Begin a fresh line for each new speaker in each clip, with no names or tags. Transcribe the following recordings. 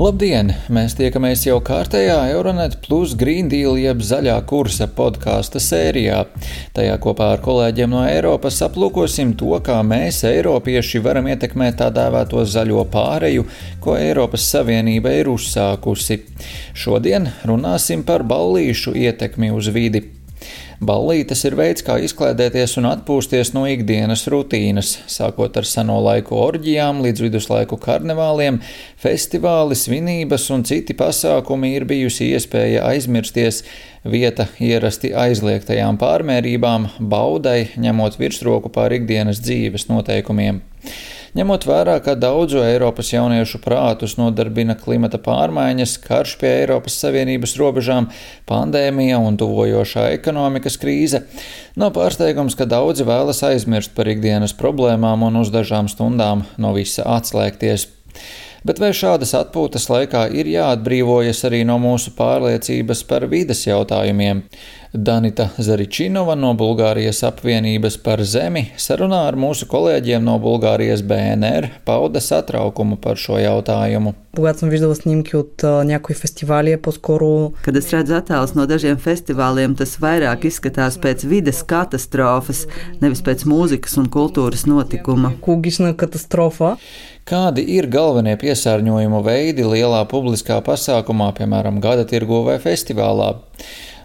Labdien! Mēs tiekamies jau kārtējā Euronet Plus Green Deal jeb zaļā kursa podkāsta sērijā. Tajā kopā ar kolēģiem no Eiropas aplūkosim to, kā mēs, Eiropieši, varam ietekmēt tā dēvēto zaļo pāreju, ko Eiropas Savienība ir uzsākusi. Šodien runāsim par ballīšu ietekmi uz vidi. Ballītes ir veids, kā izklaidēties un atpūsties no ikdienas rutīnas, sākot ar seno laiku orģijām līdz viduslaiku karnevāliem, festivāli, svinības un citi pasākumi ir bijusi iespēja aizmirsties vieta ierasti aizliegtajām pārmērībām, baudai, ņemot virsroku pār ikdienas dzīves noteikumiem. Ņemot vērā, ka daudzu Eiropas jauniešu prātus nodarbina klimata pārmaiņas, karš pie Eiropas Savienības robežām, pandēmija un tuvojošā ekonomikas krīze, nav pārsteigums, ka daudzi vēlas aizmirst par ikdienas problēmām un uz dažām stundām no visa atslēgties. Bet vai šādas atpūtas laikā ir jāatbrīvojas arī no mūsu pārliecības par vides jautājumiem? Danita Zaričinova no Bulgārijas apvienības par zemi sarunā ar mūsu kolēģiem no Bulgārijas BNR pauda satraukumu par šo jautājumu.
Kad es redzu attēlus no dažiem festivāliem, tas vairāk izskatās pēc vides katastrofas, nevis pēc mūzikas un kultūras notikuma.
Kādi ir galvenie piesārņojumu veidi lielā publiskā pasākumā, piemēram, gada tirgo vai festivālā?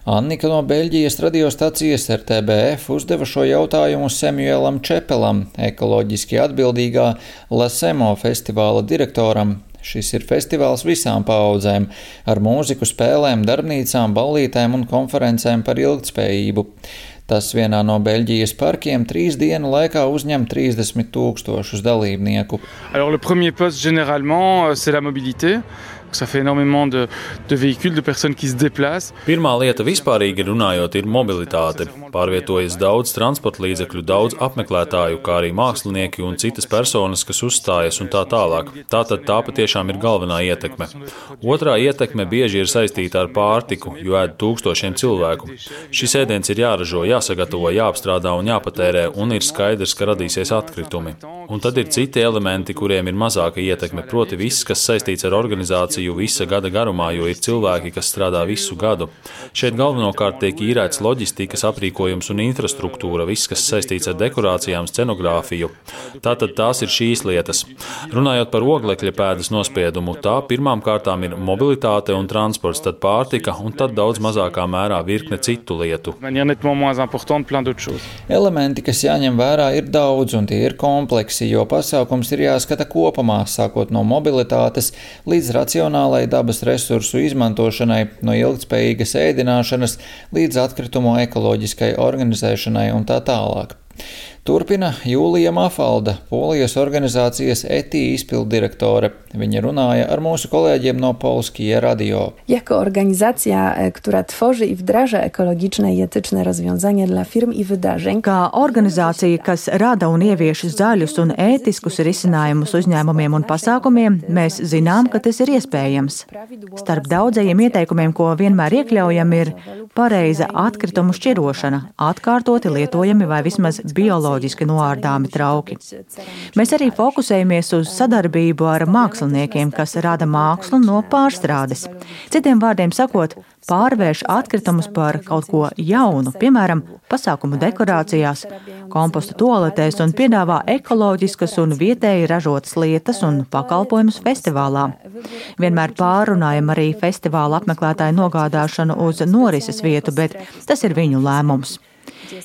Annika no Beļģijas radiostacijas RTBF uzdeva šo jautājumu Samuēlam Čepelam, ekoloģiski atbildīgā Lasemo festivāla direktoram. Šis ir festivāls visām paudzēm, ar mūziku, spēlēm, darbnīcām, ballītēm un konferencēm par ilgtspējību. Tas vienā no Beļģijas parkiem trīs dienu laikā uzņem 30 tūkstošus dalībnieku.
Alors
Pirmā lieta vispārīgi runājot ir mobilitāte. Pārvietojas daudz transporta līdzekļu, daudz apmeklētāju, kā arī mākslinieki un citas personas, kas uzstājas un tā tālāk. Tātad tā patiešām ir galvenā ietekme. Otrā ietekme bieži ir saistīta ar pārtiku, jo ēd tūkstošiem cilvēku. Šis ēdiens ir jāražo, jāsagatavo, jāapstrādā un jāpatērē, un ir skaidrs, ka radīsies atkritumi. Un tad ir citi elementi, kuriem ir mazāka ietekme, proti viss, kas saistīts ar organizāciju visa gada garumā, jo ir cilvēki, kas strādā visu gadu. Šeit galvenokārt tiek īrēts loģistikas aprīkojums un infrastruktūra, viss, kas saistīts ar dekorācijām, scenogrāfiju. Tātad tās ir šīs lietas. Runājot par oglekļa pēdas nospiedumu, tā pirmām kārtām ir mobilitāte un transports, tad pārtika un tad daudz mazākā mērā virkne citu lietu.
Elementi, kas jāņem vērā, ir daudz un tie ir kompleksi, jo pasākums ir jāskata kopumā, sākot no mobilitātes līdz racionālai dabas resursu izmantošanai, no ilgspējīgas ēdināšanas līdz atkritumu ekoloģiskai organizēšanai un tā tālāk. Turpina Jūlija Mafalda, Polijas organizācijas ETI izpildirektore. Viņa runāja ar mūsu kolēģiem no Polskija radio.
Jako organizacja, e, która tworzy i wdraża ekologiczne i etyczne rozwiązania dla firm i wydarzeń,
Kā organizācija, kas rada un ievieš zaļus un ētiskus risinājumus uzņēmumiem un pasākumiem, mēs zinām, ka tas ir iespējams. Starp daudzajiem ieteikumiem, ko vienmēr iekļaujam, ir pareiza atkritumu šķirošana, atkārtoti lietojami vai vismaz bioloģiski noārdāmi trauki. Mēs arī fokusējamies uz sadarbību ar māksliniekiem, kas rada mākslu no pārstrādes. Citiem vārdiem sakot, pārvērš atkritumus par kaut ko jaunu, piemēram, pasākumu dekorācijās, kompostu toaletēs un piedāvā ekoloģiskas un vietēji ražotas lietas un pakalpojumus festivālā. Vienmēr pārunājam arī festivāla apmeklētāju nogādāšanu uz norises vietu, bet tas ir viņu lēmums.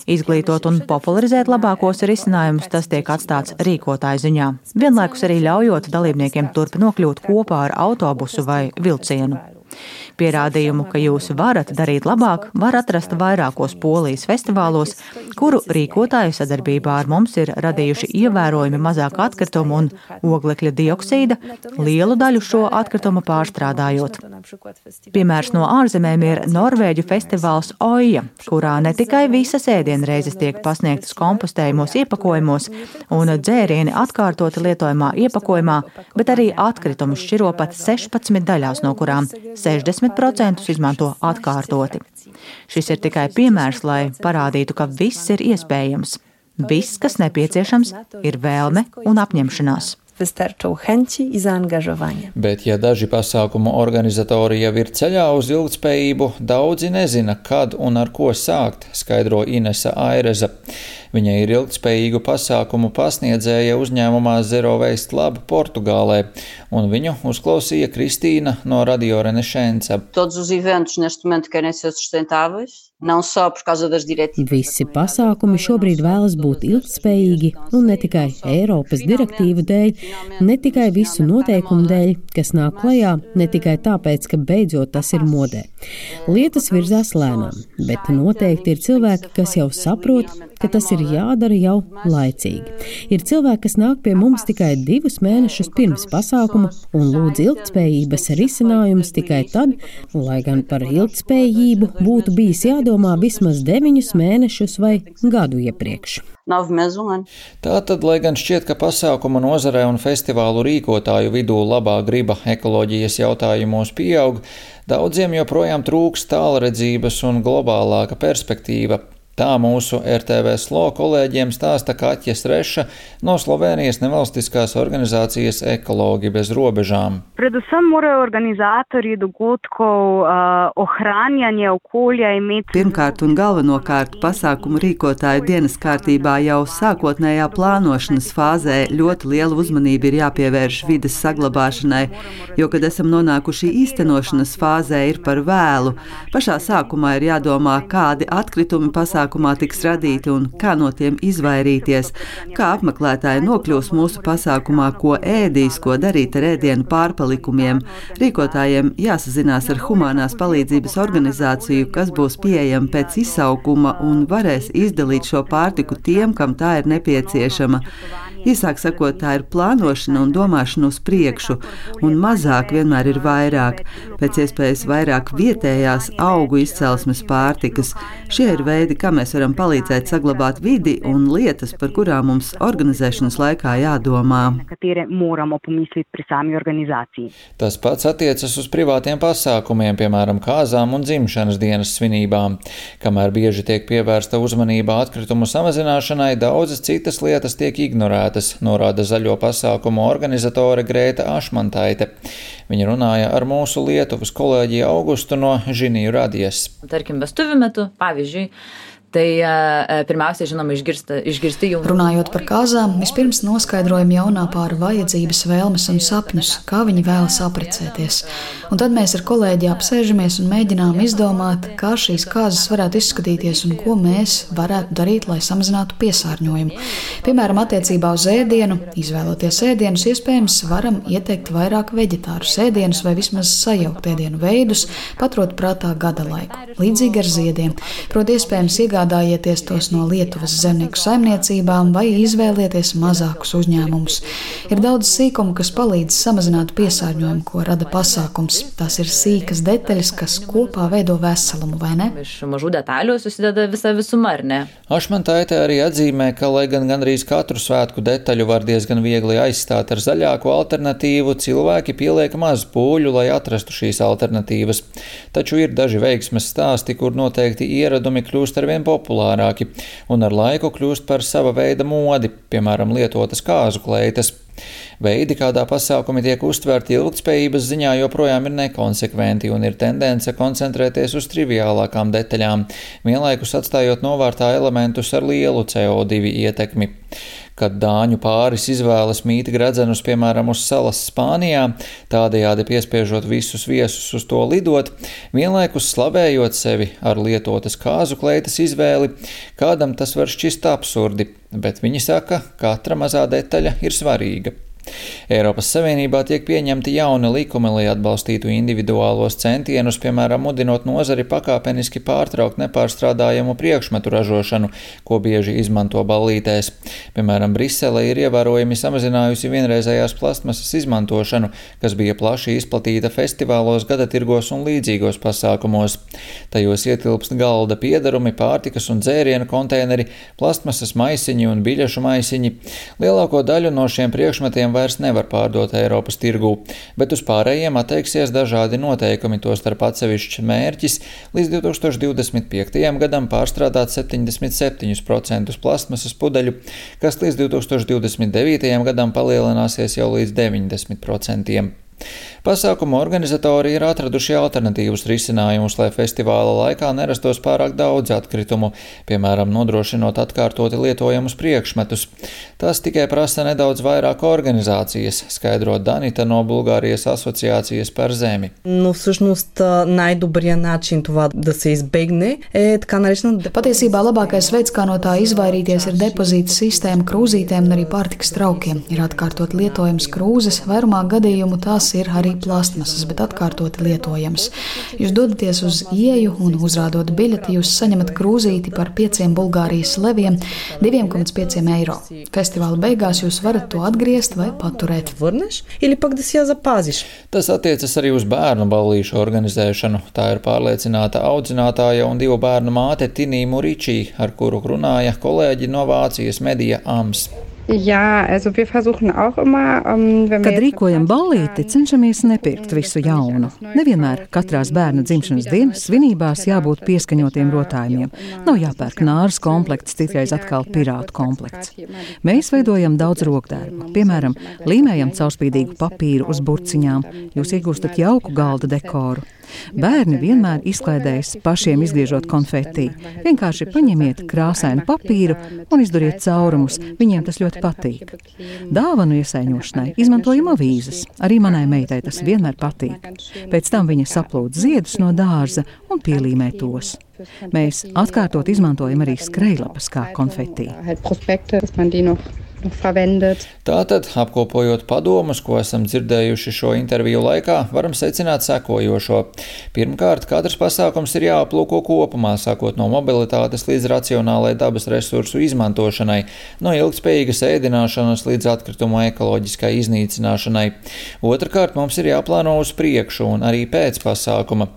Izglītot un popularizēt labākos risinājumus, tas tiek atstāts rīkotāju ziņā. Vienlaikus arī ļaujot dalībniekiem turp nokļūt kopā ar autobusu vai vilcienu. Pierādījumu, ka jūs varat darīt labāk, var atrast vairākos polijas festivālos, kuru rīkotāju sadarbībā ar mums ir radījuši ievērojami mazāk atkritumu un oglekļa dioksīda, lielu daļu šo atkritumu pārstrādājot. Piemērs no ārzemēm ir Norvēģu festivāls Oja, kurā ne tikai visas ēdienreizes tiek pasniegtas kompostējumos iepakojumos un dzērieni atkārtoti lietojamā iepakojumā, bet arī atkritumus šķiro pat 16 daļās, no kurām 60% izmanto atkārtoti. Šis ir tikai piemērs, lai parādītu, ka viss ir iespējams. Viss, kas nepieciešams, ir vēlme un apņemšanās.
Wystarczą chęci i zaangażowanie.
Bet, ja daži pasākumu organizatori jau ir ceļā uz ilgspējību, daudzi nezina, kad un ar ko sākt, skaidro Inese Aireza. Viņa ir ilgspējīgu pasākumu pasniedzēja uzņēmumā Zero Waste Lab Portugālē, un viņu uzklausīja Kristīna no Radio Renesensa.
Visi pasākumi šobrīd vēlas būt ilgspējīgi, un ne tikai Eiropas direktīvu dēļ, ne tikai visu noteikumu dēļ, kas nāk klajā, ne tikai tāpēc, ka beidzot tas ir modē. Lietas virzās lēnām, bet noteikti ir cilvēki, kas jau saprot, ka tas ir jādara jau laicīgi. Ir cilvēki, kas nāk pie mums tikai divus mēnešus pirms pasākuma un lūdz ilgspējības risinājumus tikai tad, lai gan par ilgspējību būtu bijis jādomā vismaz deviņus mēnešus vai gadu iepriekš.
Tātad, lai gan šķiet, ka pasākuma nozarē un festivālu rīkotāju vidū labā griba ekoloģijas jautājumos pieaug, daudziem joprojām trūks tālredzības un globālāka perspektīva. Tā mūsu RTV SLO kolēģiem stāsta Kaķa Reša no Slovenijas nevalstiskās organizācijas Ekologi bez robežām.
Imeti.
Pirmkārt un galvenokārt pasākumu rīkotāju dienas kārtībā jau sākotnējā plānošanas fāzē ļoti liela uzmanība ir jāpievērš vides saglabāšanai, jo, kad esam nonākuši īstenošanas fāzē, ir par vēlu. Pašā sākumā ir jādomā, kādi atkritumi pasākumi pasākumā tiks radīti un kā no tiem izvairīties, kā apmeklētāji nokļūs mūsu pasākumā, ko ēdīs, ko darīt ar ēdienu pārpalikumiem. Rīkotājiem jāsazinās ar humanās palīdzības organizāciju, kas būs pieejama pēc izsaukuma un varēs izdalīt šo pārtiku tiem, kam tā ir nepieciešama. Īsāk sakot, tā ir plānošana un domāšana uz priekšu, un mazāk vienmēr ir vairāk, pēc iespējas vairāk vietējās augu izcelsmes pārtikas. Šie ir veidi, kā mēs varam palīdzēt saglabāt vidi un lietas, par kurām mums organizēšanas laikā jādomā.
Tas pats attiecas uz privātiem pasākumiem, piemēram, kāzām un dzimšanas dienas svinībām. Kamēr bieži tiek pievērsta uzmanība atkritumu samazināšanai, daudzas citas lietas tiek ignorētas norāda zaļo pasākumu organizatore Grēta Ašmantaite. Viņa runāja ar mūsu Lietuvas kolēģi Augustu no Žiniju radies.
Tarkim, vestuvių metu, pavyzdžiui, Tai pirmiausia, žinoma, išgirsta, išgirsti jau.
Runājot par kāzām, vispirms noskaidrojam jaunā pāra vajadzības, vēlmes un sapņus, kā viņi vēlas apprecēties. Un tad mēs ar kolēģi apsēžamies un mēģinām izdomāt, kā šīs kāzas varētu izskatīties un ko mēs varētu darīt, lai samazinātu piesārņojumu. Piemēram, attiecībā uz ēdienu, izvēloties ēdienus, iespējams, varam ieteikt vairāk veģetārus ēdienus vai vismaz sajaukt ēdienu veidus, paturot prātā gada laiku. Līdzīgi ar ziediem. Proti, iespējams, iegādāties iegādājieties tos no Lietuvas zemnieku saimniecībām vai izvēlieties mazākus uzņēmumus. Ir daudz sīkumu, kas palīdz samazināt piesārņojumu, ko rada pasākums. Tās ir sīkas detaļas, kas kopā veido veselumu, vai ne?
Mažu detaļu susideda visa visuma, ar ne?
Ašmantaitē arī atzīmē, ka, lai gan gandrīz katru svētku detaļu var diezgan viegli aizstāt ar zaļāku alternatīvu, cilvēki pieliek maz pūļu, lai atrastu šīs alternatīvas. Taču ir daži veiksmes stāsti, kur noteikti ieradumi kļūst arvien populārāki populārāki un ar laiku kļūst par sava veida modi, piemēram, lietotas kāzu kleitas. Veidi, kādā pasākumi tiek uztverti ilgspējības ziņā, joprojām ir nekonsekventi un ir tendence koncentrēties uz triviālākām detaļām, vienlaikus atstājot novārtā elementus ar lielu CO2 ietekmi. Kad dāņu pāris izvēlas mīt gredzenus, piemēram, uz salas Spānijā, tādējādi piespiežot visus viesus uz to lidot, vienlaikus slavējot sevi ar lietotas kāzu kleitas izvēli, kādam tas var šķist absurdi, bet viņi saka, katra mazā detaļa ir svarīga. Eiropas Savienībā tiek pieņemti jauni likumi, lai atbalstītu individuālos centienus, piemēram, mudinot nozari pakāpeniski pārtraukt nepārstrādājamu priekšmetu ražošanu, ko bieži izmanto ballītēs. Piemēram, Brisele ir ievērojami samazinājusi vienreizējās plastmasas izmantošanu, kas bija plaši izplatīta festivālos, gadatirgos un līdzīgos pasākumos. Tajos ietilpst galda piedarumi, pārtikas un dzērienu konteineri, plastmasas maisiņi un biļešu maisiņi. Lielāko daļu no šiem priekšmetiem vairs nevar pārdot Eiropas tirgū, bet uz pārējiem atteiksies dažādi noteikumi, tostarp atsevišķs mērķis līdz 2025. gadam pārstrādāt 77% plastmasas pudeļu, kas līdz 2029. gadam palielināsies jau līdz 90%. Pasākuma organizatori ir atraduši alternatīvus risinājumus, lai festivāla laikā nerastos pārāk daudz atkritumu, piemēram, nodrošinot atkārtoti lietojamus priekšmetus. Tas tikai prasa nedaudz vairāk organizācijas, skaidro Danita no Bulgārijas asociācijas par zemi.
Но всъщност най-добрият начин това да се избегне е така наречена.
Patiesībā labākais veids, kā no tā izvairīties, ir depozīta sistēma krūzītēm un arī pārtikas traukiem. Ir atkārtot lietojams krūzes, vairumā gadījumu tās ir arī plastmasas, bet atkārtoti lietojams. Jūs dodaties uz ieju un uzrādot biļeti, jūs saņemat krūzīti par 5 Bulgārijas leviem, 2,5 eiro. Festivāla beigās jūs varat to atgriezt vai paturēt.
Tas attiecas arī uz bērnu ballīšu organizēšanu. Tā ir pārliecināta audzinātāja un divu bērnu māte Tinī Muričī, ar kuru runāja kolēģi no Vācijas medija AMS.
Jā, wenn
Kad rīkojam ballīti, cenšamies nepirkt visu jaunu. Nevienmēr katrās bērna dzimšanas dienas svinībās jābūt pieskaņotiem rotājumiem. Nav jāpērk nāras komplekts, citreiz atkal pirātu komplekts. Mēs veidojam daudz rokdarbu. Piemēram, līmējam caurspīdīgu papīru uz burciņām. Jūs iegūstat jauku galda dekoru. Bērni vienmēr izklaidējas pašiem izgriežot konfeti. Vienkārši paņemiet krāsainu papīru un izdariet caurumus. Viņiem tas ļoti patīk. Dāvanu iesaiņošanai izmantojam avīzes. Arī manai meitai tas vienmēr patīk. Pēc tam viņa saplūd ziedus no dārza un pielīmē tos. Mēs atkārtot izmantojam arī skrejlapas kā konfeti.
Tātad, apkopojot padomus, ko esam dzirdējuši šo interviju laikā, varam secināt sekojošo. Pirmkārt, katrs pasākums ir jāaplūko kopumā, sākot no mobilitātes līdz racionālai dabas resursu izmantošanai, no ilgspējīgas ēdināšanas līdz atkritumu ekoloģiskai iznīcināšanai. Otrakārt, mums ir jāplāno uz priekšu un arī pēc pasākuma.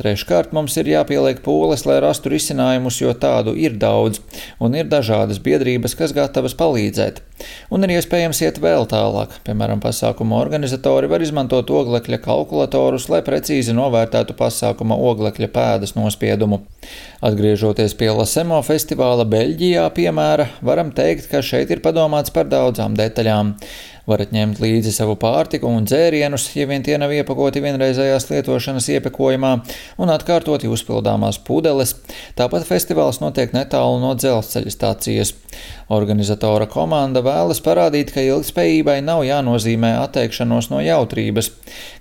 Treškārt, mums ir jāpieliek pūles, lai rastu risinājumus, jo tādu ir daudz, un ir dažādas biedrības, kas gatavas palīdzēt. Un ir iespējams iet vēl tālāk. Piemēram, pasākuma organizatori var izmantot oglekļa kalkulatorus, lai precīzi novērtētu pasākuma oglekļa pēdas nospiedumu. Atgriežoties pie Lasemo festivāla Beļģijā piemēra, varam teikt, ka šeit ir padomāts par daudzām detaļām. Varat ņemt līdzi savu pārtiku un dzērienus, ja vien tie nav iepakoti vienreizējās lietošanas iepakojumā un atkārtoti uzpildāmās pudeles. Tāpat festivāls notiek netālu no dzelzceļa stācijas. Organizatora komanda vēlas parādīt, ka ilgspējībai nav jānozīmē atteikšanos no jautrības.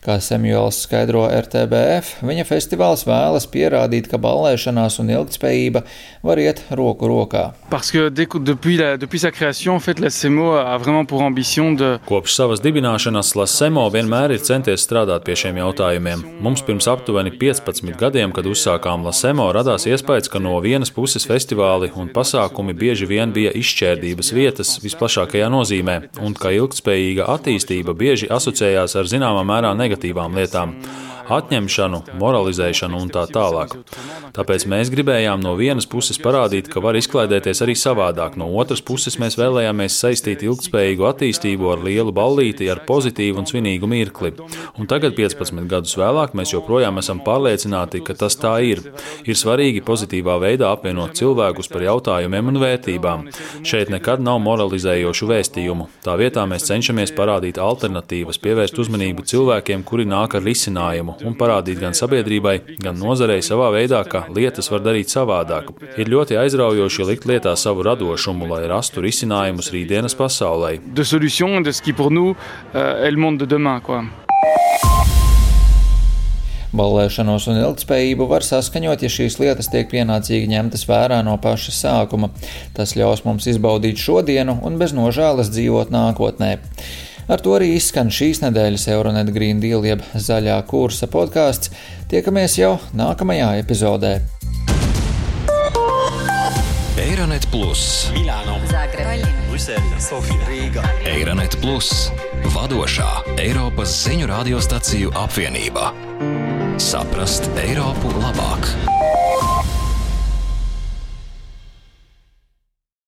Kā Samuels skaidro RTBF, viņa festivāls vēlas pierādīt, ka ballēšanās un ilgspējība var iet roku rokā.
Parce que depuis, la, depuis sa création, en fait, la CMO a vraiment pour ambition de
Kopš savas dibināšanas Lasemo vienmēr ir centies strādāt pie šiem jautājumiem. Mums pirms aptuveni 15 gadiem, kad uzsākām Lasemo, radās iespējas, ka no vienas puses festivāli un pasākumi bieži vien bija izšķērdības vietas visplašākajā nozīmē, un ka ilgspējīga attīstība bieži asociējās ar zināmā mērā negatīvām lietām atņemšanu, moralizēšanu un tā tālāk. Tāpēc mēs gribējām no vienas puses parādīt, ka var izklaidēties arī savādāk, no otras puses mēs vēlējāmies saistīt ilgspējīgu attīstību ar lielu ballīti, ar pozitīvu un svinīgu mirkli. Un tagad, 15 gadus vēlāk, mēs joprojām esam pārliecināti, ka tas tā ir. Ir svarīgi pozitīvā veidā apvienot cilvēkus par jautājumiem un vērtībām. Šeit nekad nav moralizējošu vēstījumu. Tā vietā mēs cenšamies parādīt alternatīvas, pievērst uzmanību cilvēkiem, kuri nāk ar risinājumu, un parādīt gan sabiedrībai, gan nozarei savā veidā, ka lietas var darīt savādāk. Ir ļoti aizraujoši likt lietā savu radošumu, lai rastu risinājumus rītdienas pasaulē.
De solution de ce qui pour nous euh, est le monde de demain, quoi.
Ballēšanos un ilgspējību var saskaņot, ja šīs lietas tiek pienācīgi ņemtas vērā no paša sākuma. Tas ļaus mums izbaudīt šodienu un bez nožēlas dzīvot nākotnē. Ar to arī izskan šīs nedēļas Euronet Green Deal jeb zaļā kursa podkāsts. Tiekamies jau nākamajā epizodē.
Eironet Plus,
Milāno, Zagreba, Brisele, Sofija, Rīga.
Eironet Plus, vadošā Eiropas ziņu radiostaciju apvienība. Saprast Eiropu labāk!